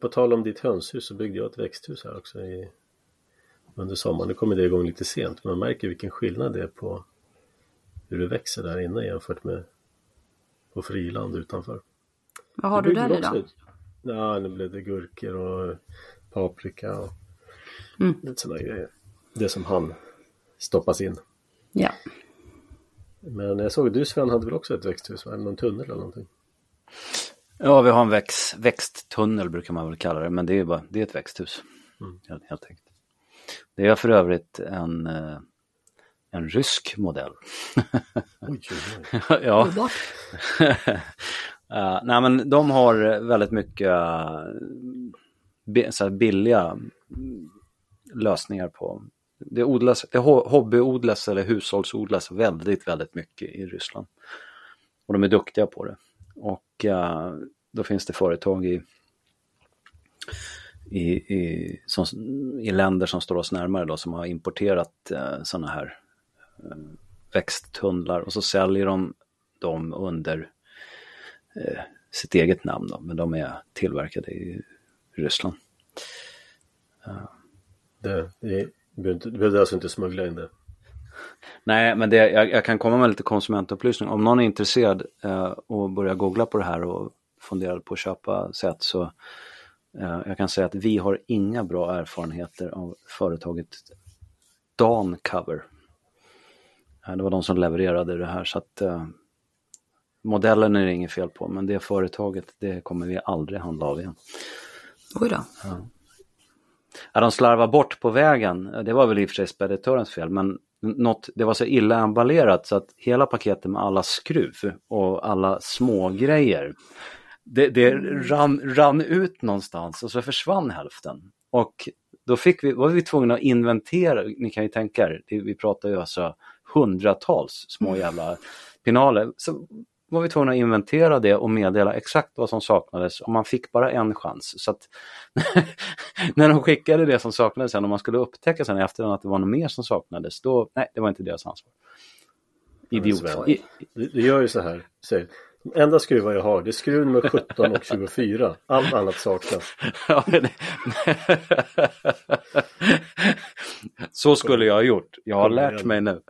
På tal om ditt hönshus så byggde jag ett växthus här också i, under sommaren. Nu kommer det igång lite sent men man märker vilken skillnad det är på hur det växer där inne jämfört med på friland utanför. Vad har du där idag? Ja, nu blev det gurkor och paprika och mm. lite sådana grejer. Det som han stoppas in. Ja. Men jag såg du Sven hade väl också ett växthus, det någon tunnel eller någonting? Ja, vi har en växt, växttunnel brukar man väl kalla det, men det är bara det är ett växthus. Mm. Helt, helt enkelt. Det är för övrigt en, eh, en rysk modell. oj, oj, oj. ja. uh, nej, men de har väldigt mycket uh, så billiga lösningar på det odlas, det hobbyodlas eller hushållsodlas väldigt, väldigt mycket i Ryssland. Och de är duktiga på det. Och uh, då finns det företag i, i, i, som, i länder som står oss närmare då som har importerat eh, uh, sådana här uh, växttunnlar och så säljer de dem under uh, sitt eget namn då, men de är tillverkade i Ryssland. Det, det du behöver alltså inte smuggla in det? Nej, men det, jag, jag, kan komma med lite konsumentupplysning. Om någon är intresserad eh, och börjar googla på det här och funderar på att köpa sätt så eh, jag kan säga att vi har inga bra erfarenheter av företaget Dan Cover. Eh, det var de som levererade det här så att eh, modellen är det inget fel på men det företaget det kommer vi aldrig handla av igen. Oj då. Ja. Ja, de slarvade bort på vägen, det var väl i och för sig speditörens fel, men något, det var så illa emballerat så att hela paketet med alla skruv och alla små grejer det, det rann, rann ut någonstans och så försvann hälften. Och då fick vi, var vi tvungna att inventera, ni kan ju tänka er, vi pratar ju alltså hundratals små jävla pinaler. Så var vi tvungna att inventera det och meddela exakt vad som saknades och man fick bara en chans. Så när de skickade det som saknades sen och man skulle upptäcka sen efterhand att det var något mer som saknades, då, nej, det var inte deras ansvar. Idiot. Du gör ju så här, de enda skruvar jag har det är skruv nummer 17 och 24. Allt annat saknas. Så skulle jag ha gjort. Jag har lärt mig nu.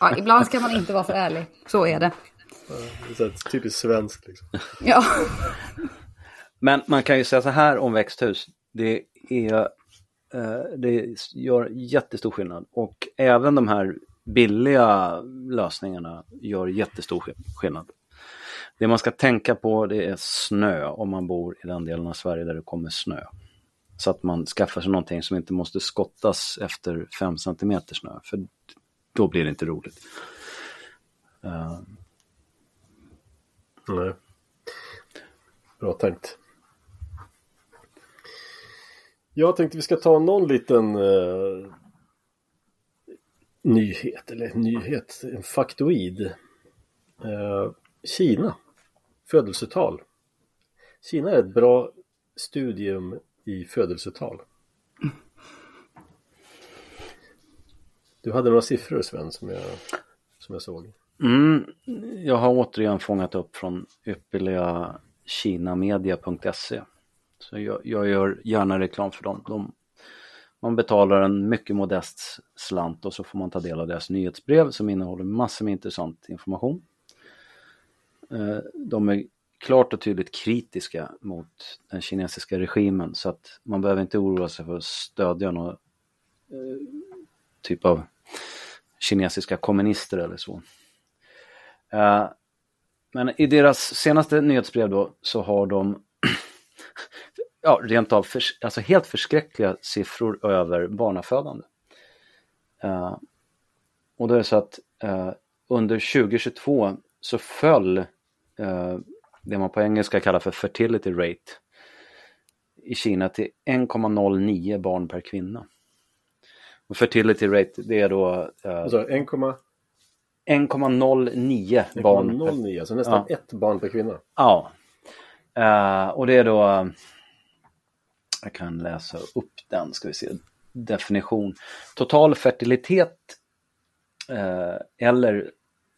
Ja, ibland ska man inte vara för ärlig. Så är det. Det är typiskt svenskt. Liksom. Ja. Men man kan ju säga så här om växthus. Det, är, eh, det gör jättestor skillnad. Och även de här billiga lösningarna gör jättestor skillnad. Det man ska tänka på det är snö om man bor i den delen av Sverige där det kommer snö. Så att man skaffar sig någonting som inte måste skottas efter 5 cm snö, för då blir det inte roligt. Uh, Nej. Bra tänkt. Jag tänkte vi ska ta någon liten uh, nyhet, eller nyhet, en faktoid. Eh, Kina, födelsetal. Kina är ett bra studium i födelsetal. Du hade några siffror Sven som jag, som jag såg. Mm, jag har återigen fångat upp från ypperliga kinamedia.se. Så jag, jag, gör gärna reklam för dem. De, man betalar en mycket modest slant och så får man ta del av deras nyhetsbrev som innehåller massor med intressant information. Eh, de är klart och tydligt kritiska mot den kinesiska regimen så att man behöver inte oroa sig för att stödja någon eh, typ av kinesiska kommunister eller så. Eh, men i deras senaste nyhetsbrev då så har de ja, rent av för, alltså helt förskräckliga siffror över barnafödande. Uh, och då är det så att uh, under 2022 så föll det man på engelska kallar för fertility rate i Kina till 1,09 barn per kvinna. Och fertility rate det är då... Uh, alltså 1, 1,09 barn. 1,09, alltså nästan ett barn per kvinna. Ja. Uh, och det är då... Jag kan läsa upp den, ska vi se. Definition. Total fertilitet uh, eller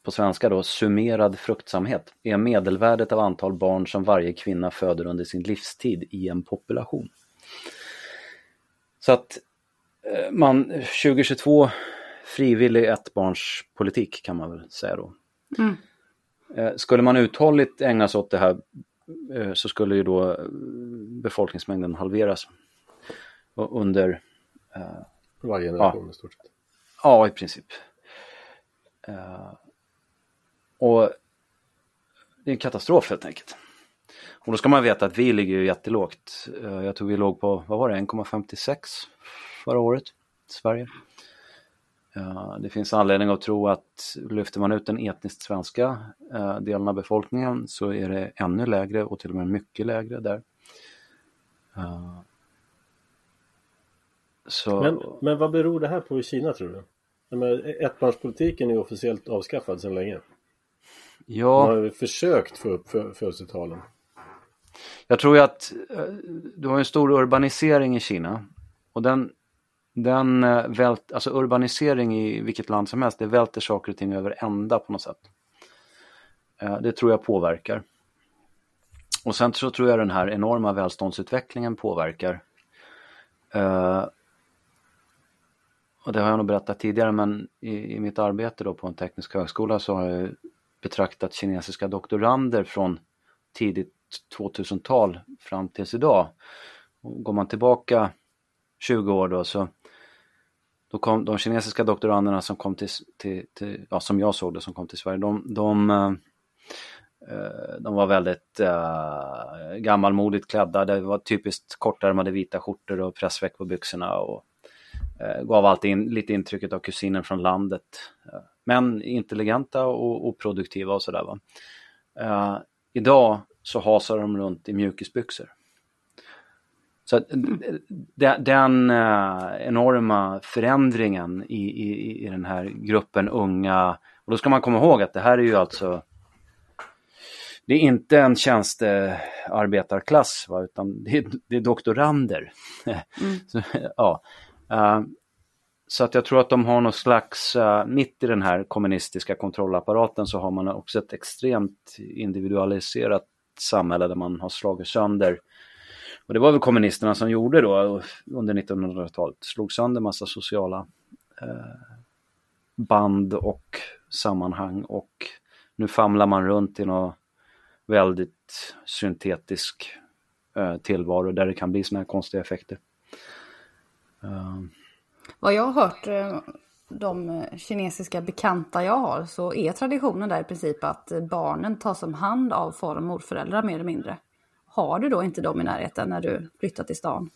på svenska då summerad fruktsamhet är medelvärdet av antal barn som varje kvinna föder under sin livstid i en population. Så att Eh, man 2022 frivillig ettbarnspolitik kan man väl säga då. Mm. Eh, skulle man uthålligt ägna sig åt det här eh, så skulle ju då befolkningsmängden halveras. under... Varje generation ja, i stort sett. Ja, i princip. och det är en katastrof helt enkelt. Och då ska man veta att vi ligger ju jättelågt. Jag tror vi låg på, vad var det, 1,56 förra året Sverige. Det finns anledning att tro att lyfter man ut den etniskt svenska eh, delen av befolkningen så är det ännu lägre och till och med mycket lägre där. Så... Men, men vad beror det här på i Kina tror du? Ettbarnspolitiken är officiellt avskaffad sedan länge. Ja. Man har försökt få upp födelsetalen. Jag tror ju att eh, du har en stor urbanisering i Kina och den den eh, vält, alltså urbanisering i vilket land som helst, det välter saker och ting över ända på något sätt. Eh, det tror jag påverkar. Och sen så tror jag den här enorma välståndsutvecklingen påverkar. Eh, och det har jag nog berättat tidigare men i, i, mitt arbete då på en teknisk högskola så har jag betraktat kinesiska doktorander från tidigt 2000-tal fram tills idag. Och går man tillbaka 20 år då så då kom de kinesiska doktoranderna som kom till, till, till ja, som jag såg det, som kom till Sverige, de, de, eh, eh, de var väldigt uh, gammalmodigt klädda. Det var typiskt kortärmade vita skjortor och pressväck på byxorna och uh, gav alltid in, lite intrycket av kusinen från landet. Uh, men intelligenta och, och produktiva och sådär. Uh, idag så hasar de runt i mjukisbyxor. Så den uh, enorma förändringen i, i, i den här gruppen unga, och då ska man komma ihåg att det här är ju alltså det är inte en tjänstearbetarklass va, utan det är, det är doktorander. Mm. så, ja. Uh, så att jag tror att de har någon slags, uh, mitt i den här kommunistiska kontrollapparaten så har man också ett extremt individualiserat samhälle där man har slagit sönder och det var väl kommunisterna som gjorde då under 1900-talet, slog sönder massa sociala eh, band och sammanhang och nu famlar man runt i någon väldigt syntetisk eh, tillvaro där det kan bli sådana här konstiga effekter. Uh. Vad jag har hört eh, de kinesiska bekanta jag har så är traditionen där i princip att barnen tas om hand av far och morföräldrar mer eller mindre har du då inte dem i närheten när du flyttar till stan?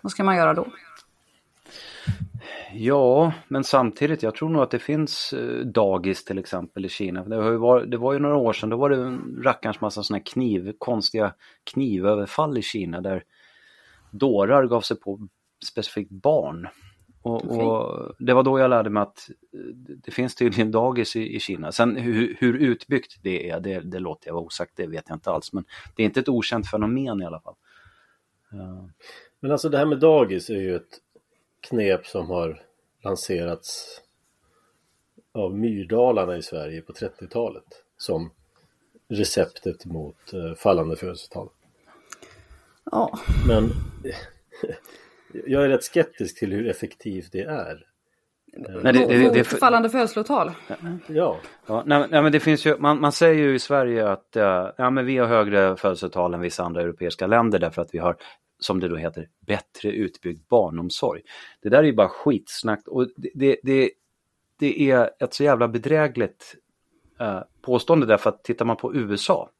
Vad ska man göra då? Ja, men samtidigt, jag tror nog att det finns eh, dagis till exempel i Kina. Det, har ju varit, det var ju några år sedan, då var det en rackarns massa sådana kniv, konstiga knivöverfall i Kina där dårar gav sig på specifikt barn. Och, Okej. och det var då jag lärde mig att eh, det finns tydligen dagis i, i Kina. Sen hur, hur utbyggt det är, det, det låter jag vara osagt, det vet jag inte alls. Men det är inte ett okänt fenomen i alla fall. Eh, Men alltså det här med dagis är ju ett knep som har lanserats av Myrdalarna i Sverige på 30-talet som receptet mot eh, fallande födelsetal. Ja, Men jag är rätt skeptisk till hur effektivt det är. Nej, det, det, det, det, fallande födslotal. Ja, Ja, nej, nej, men det finns ju, man, man säger ju i Sverige att ja, men vi har högre födelsetal än vissa andra europeiska länder därför att vi har, som det då heter, bättre utbyggd barnomsorg. Det där är ju bara skitsnack och det, det, det, det är ett så jävla bedrägligt eh, påstående därför att tittar man på USA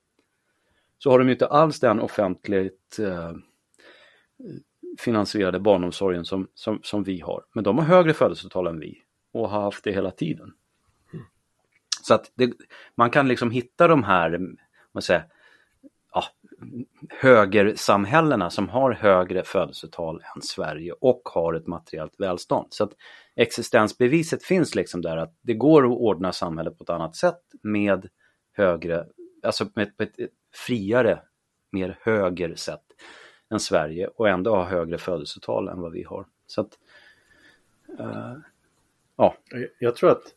så har de ju inte alls den offentligt eh, finansierade barnomsorgen som, som, som vi har. Men de har högre födelsetal än vi och har haft det hela tiden. Så att det, man kan liksom hitta de här, man säger, ja, högersamhällena som har högre födelsetal än Sverige och har ett materiellt välstånd. Så att existensbeviset finns liksom där att det går att ordna samhället på ett annat sätt med högre, alltså med, med ett friare, mer höger sätt än Sverige och ändå ha högre födelsetal än vad vi har. Så att, uh, ja, jag- tror att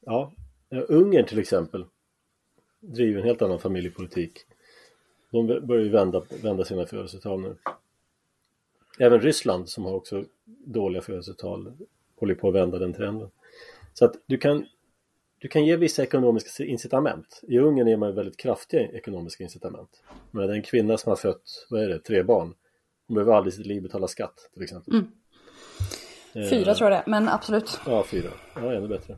ja, Ungern till exempel driver en helt annan familjepolitik. De börjar ju vända, vända sina födelsetal nu. Även Ryssland som har också dåliga födelsetal håller på att vända den trenden. Så att du kan, du kan ge vissa ekonomiska incitament. I Ungern ger man väldigt kraftiga ekonomiska incitament. Men en kvinna som har fött, vad är det, tre barn. Hon behöver aldrig i sitt liv betala skatt till exempel. Mm. Fyra tror jag det men absolut. Ja, fyra. Ja, ännu bättre.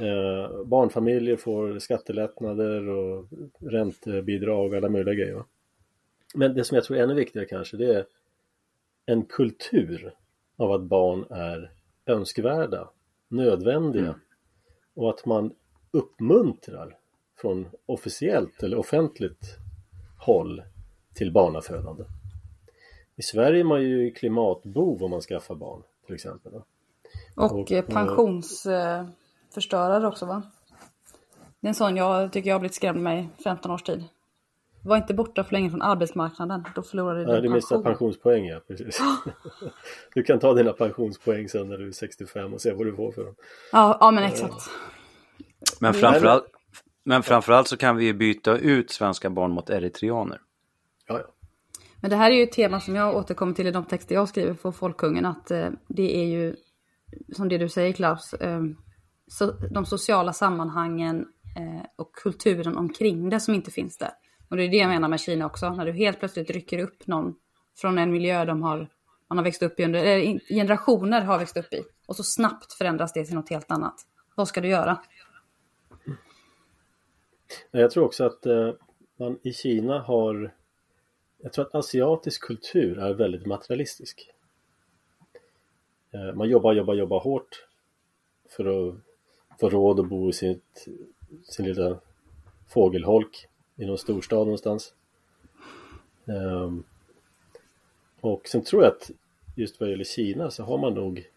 Eh, barnfamiljer får skattelättnader och räntebidrag och alla möjliga grejer. Va? Men det som jag tror är ännu viktigare kanske det är en kultur av att barn är önskvärda, nödvändiga Mm. Och att man uppmuntrar från officiellt eller offentligt håll till barnafödande. I Sverige är man ju klimatbov om man skaffar barn till exempel. Och, Och, eh, eh, pensionsförstörare också va? Det är en sån jag tycker jag har blivit skrämd med i 15 års tid. Var inte borta för länge från arbetsmarknaden, då förlorade du Ja, din du missar pension. pensionspoäng ja, precis. du kan ta dina pensionspoäng sen när du är 65 och se vad du får för dem. Ja, ja men exakt. Men Mm. framförallt, men framförallt så kan vi ju byta ut svenska barn mot eritreaner. Ja, ja. Men det här är ju ett tema som jag återkommer till i de texter jag skriver för Folkungen, att eh, det är ju, som det du säger Klaus, eh, de sociala sammanhangen eh, och kulturen omkring det som inte finns där. Och det är det jag menar med Kina också, när du helt plötsligt rycker upp någon från en miljö de har, man har växt upp i, under, eller generationer har växt upp i, och så snabbt förändras det till något helt annat. Vad ska du göra? Jag tror också att eh, man i Kina har Jag tror att asiatisk kultur är väldigt materialistisk. Eh, man jobbar, jobbar, jobbar hårt för att få råd att bo i sitt, sin lilla fågelholk i någon storstad någonstans. Um, och sen tror jag att just vad gäller Kina så har man nog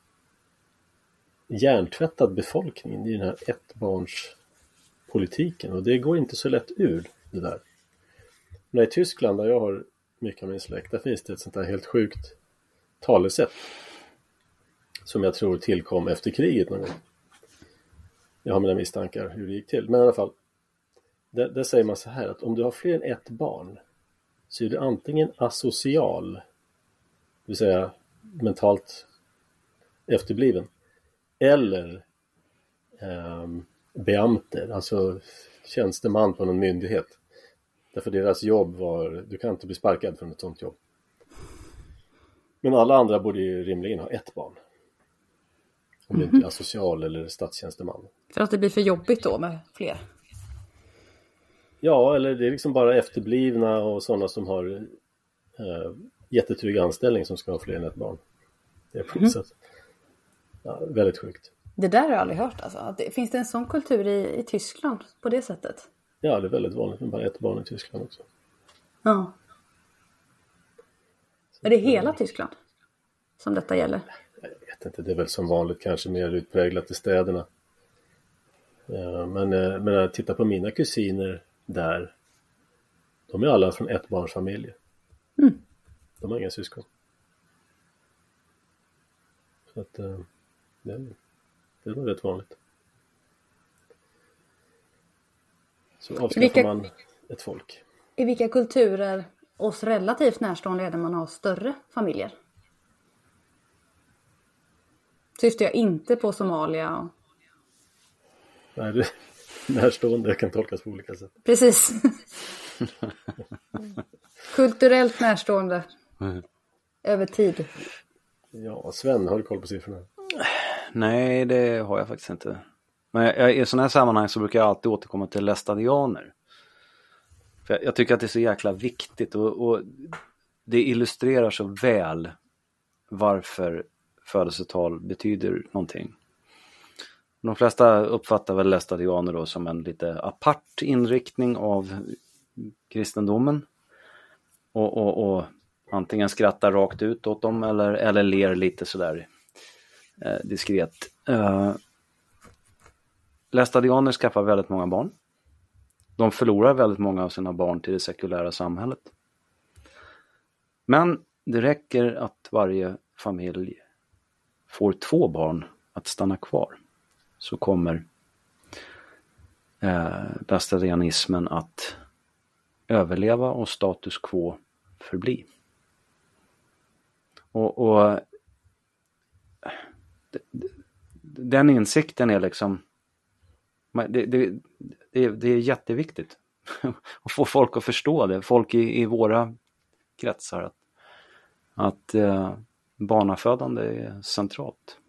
hjärntvättad befolkning i den här ettbarnspolitiken och det går inte så lätt ur det där. Men i Tyskland där jag har mycket av min släkt, där finns det ett sånt där helt sjukt talesätt som jag tror tillkom efter kriget någon gång. Jag har mina misstankar hur det gick till, men i alla fall. Där, där säger man så här att om du har fler än ett barn så är du antingen asocial, det vill säga mentalt efterbliven, eller um, beamter, alltså tjänsteman på någon myndighet. Därför deras jobb var, du kan inte bli sparkad från ett sånt jobb. Men alla andra borde ju rimligen ha ett barn. Om du inte är asocial eller statstjänsteman. För att det blir för jobbigt då med fler. Ja, eller det är liksom bara efterblivna och sådana som har eh, jättetrygg anställning som ska ha fler än ett barn. Det är på något sätt. Ja, väldigt sjukt. Det där har jag aldrig hört alltså. Finns det en sån kultur i, i Tyskland på det sättet? Ja, det är väldigt vanligt med bara ett barn i Tyskland också. Ja. Är det hela Tyskland som detta gäller? Jag vet inte, det är väl som vanligt kanske mer utpräglat i städerna. Ja, men, eh, men jag tittar på mina kusiner där. De är alla från ettbarnsfamiljer. Mm. De har inga syskon. Så att eh, det, är- det är nog rätt vanligt. Så avskaffar Vilka- man ett folk. I vilka kulturer oss relativt närstående är det man har större familjer? Syftar jag inte på Somalia. och- Nej, det, närstående kan tolkas på olika sätt. Precis. Kulturellt närstående. Över tid. Ja, Sven, har du koll på siffrorna? Nej, det har jag faktiskt inte. Men jag, jag, i sådana här sammanhang så brukar jag alltid återkomma till lästadianer. För jag, jag tycker att det är så jäkla viktigt och, och det illustrerar så väl varför födelsetal betyder någonting. De flesta uppfattar väl lästadianer då som en lite apart inriktning av kristendomen. Och, och, och antingen skrattar rakt ut åt dem eller, eller ler lite sådär eh, diskret. Eh, Lästadianer skaffar väldigt många barn. De förlorar väldigt många av sina barn till det sekulära samhället. Men det räcker att varje familj får två barn att stanna kvar. Så kommer eh, lästadianismen att överleva och status quo förbli. Och, och den insikten är liksom det, det, det, är, det är jätteviktigt att få folk att förstå det, folk i, i våra kretsar att, att eh, barnafödande är centralt.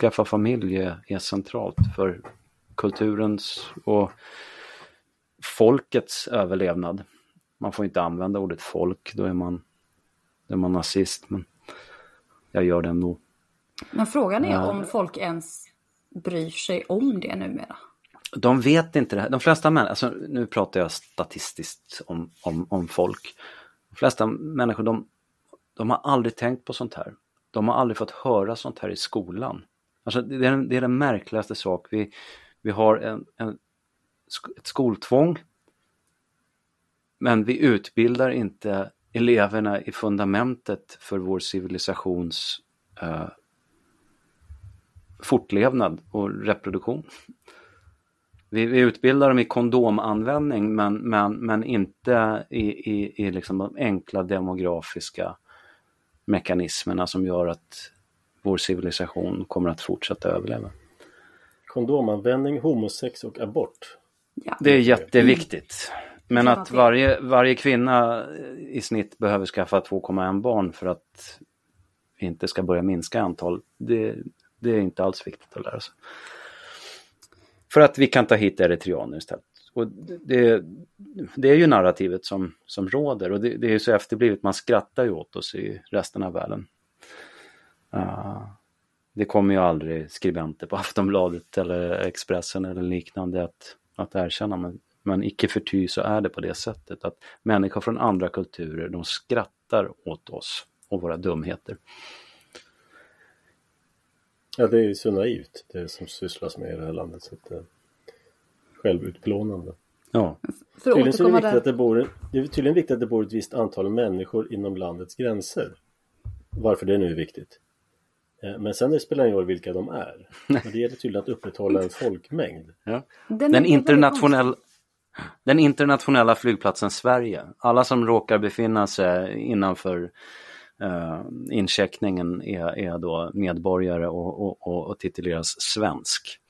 Skaffa familj är, centralt för kulturens och folkets överlevnad. Man får inte använda ordet folk, då är man, då är man nazist. Men jag gör det ändå. Men frågan är Ja. om folk ens bryr sig om det numera. De vet inte det här. De flesta människor, alltså, nu pratar jag statistiskt om, om, om folk. De flesta människor, de, de har aldrig tänkt på sånt här. De har aldrig fått höra sånt här i skolan. Alltså, det, är, den- det är den märkligaste sak. Vi, vi har en, en, ett skoltvång. Men vi utbildar inte eleverna i fundamentet för vår civilisations eh, fortlevnad och reproduktion. Vi, vi utbildar dem i kondomanvändning men, men, men inte i, i, i liksom de enkla demografiska mekanismerna som gör att vår civilisation kommer att fortsätta överleva. Kondomanvändning, homosex och abort. Ja. Det är jätteviktigt. Men att var varje, varje kvinna i snitt behöver skaffa 2,1 barn för att vi inte ska börja minska antal, det, det är inte alls viktigt att lära sig. För att vi kan ta hit eritreaner istället. Och det, det, det är ju narrativet som, som råder och det, det är ju så efterblivet, man skrattar ju åt oss i resten av världen. Det kommer ju aldrig skribenter på Aftonbladet eller Expressen eller liknande att, att erkänna. Men, men icke förty så är det på det sättet att människor från andra kulturer de skrattar åt oss och våra dumheter. Ja, det är ju så naivt det som sysslas med i det här landet. Så att, eh, självutplånande. Ja, Tydligen så är det, viktigt att det, bor, det är tydligen viktigt att det bor ett visst antal människor inom landets gränser. Varför det nu är viktigt. Eh, Men sen det spelar ingen roll vilka de är. Men det gäller tydligen att upprätthålla en folkmängd. ja. Den, Den, internationell, den internationella flygplatsen Sverige. Alla som råkar befinna sig innanför eh, incheckningen är, är då medborgare och, och, och, och tituleras svensk.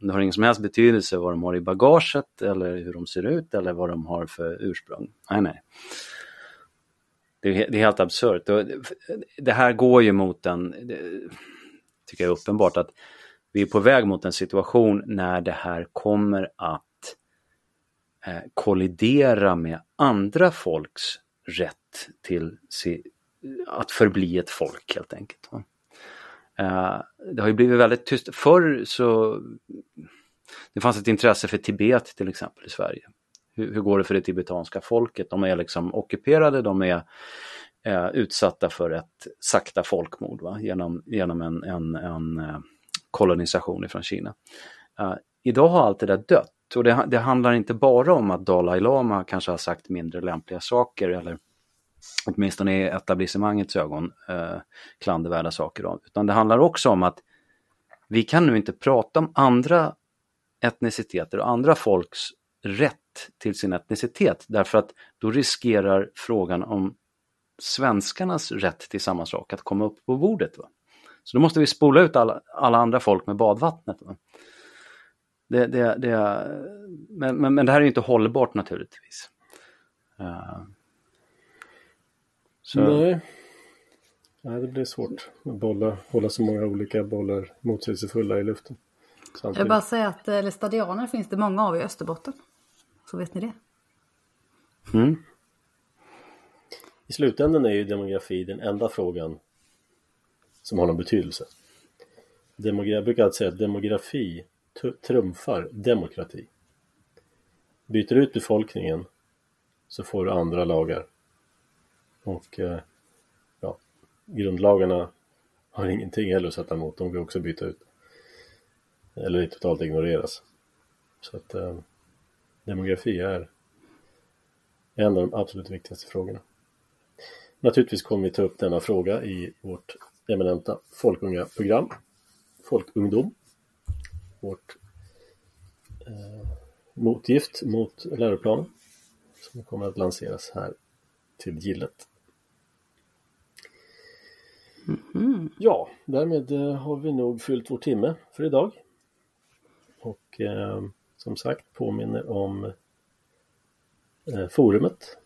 Det har ingen som helst betydelse vad de har i bagaget eller hur de ser ut eller vad de har för ursprung. Nej, nej. Det är, det är helt absurt. Det- här går ju mot en, det, tycker jag är uppenbart, att vi är på väg mot en situation när det här kommer att eh, kollidera med andra folks rätt till si, att förbli ett folk helt enkelt. Eh, det har ju blivit väldigt tyst. Förr så det fanns ett intresse för Tibet till exempel i Sverige. Hur, hur går det för det tibetanska folket? De är liksom ockuperade, de är eh, utsatta för ett sakta folkmord va? genom, genom en, en, en eh, kolonisation från Kina. Uh, idag har allt det där dött och det, det, handlar inte bara om att Dalai Lama kanske har sagt mindre lämpliga saker eller åtminstone i etablissemangets ögon uh, klandervärda saker om, utan det handlar också om att vi kan nu inte prata om andra etniciteter och andra folks rätt till sin etnicitet därför att då riskerar frågan om svenskarnas rätt till samma sak att komma upp på bordet. Va? Så då måste vi spola ut alla, alla andra folk med badvattnet. Va? Det, det, det, men, men, men det här är inte hållbart naturligtvis. Uh, så. Nej. Nej, det blir svårt att bolla, hålla så många olika bollar motsägelsefulla i luften. Samtidigt. Jag vill bara säga att eh, stadianer finns det många av i Österbotten. Så vet ni det. Mm. I slutändan är ju demografi den enda frågan som har någon betydelse. Demogra jag brukar alltid säga att demografi trumfar demokrati. Byter ut befolkningen så får du andra lagar. Och eh, ja, grundlagarna har ingenting heller att sätta emot, de går också byta ut. Eller totalt ignoreras. Så att eh, demografi är en av de absolut viktigaste frågorna. Naturligtvis kommer vi ta upp denna fråga i vårt eminenta folkunga-program, Folkungdom. Vårt eh, motgift mot läroplanen som kommer att lanseras här till gillet. Mm -hmm. Ja, därmed eh, har vi nog fyllt vår timme för idag. Och eh, som sagt påminner om eh, forumet.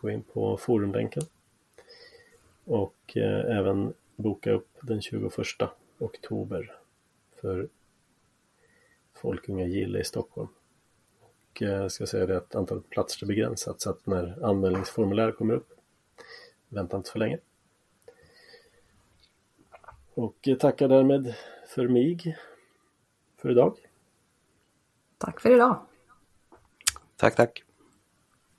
Gå in på forumlänken. Och eh, även boka upp den 21 oktober för Folkunga Gille i Stockholm. Och eh, jag ska säga det att antalet platser är begränsat så att när anmälningsformulär kommer upp vänta inte för länge. Och tackar därmed för mig för idag. Tack för idag. Tack, tack.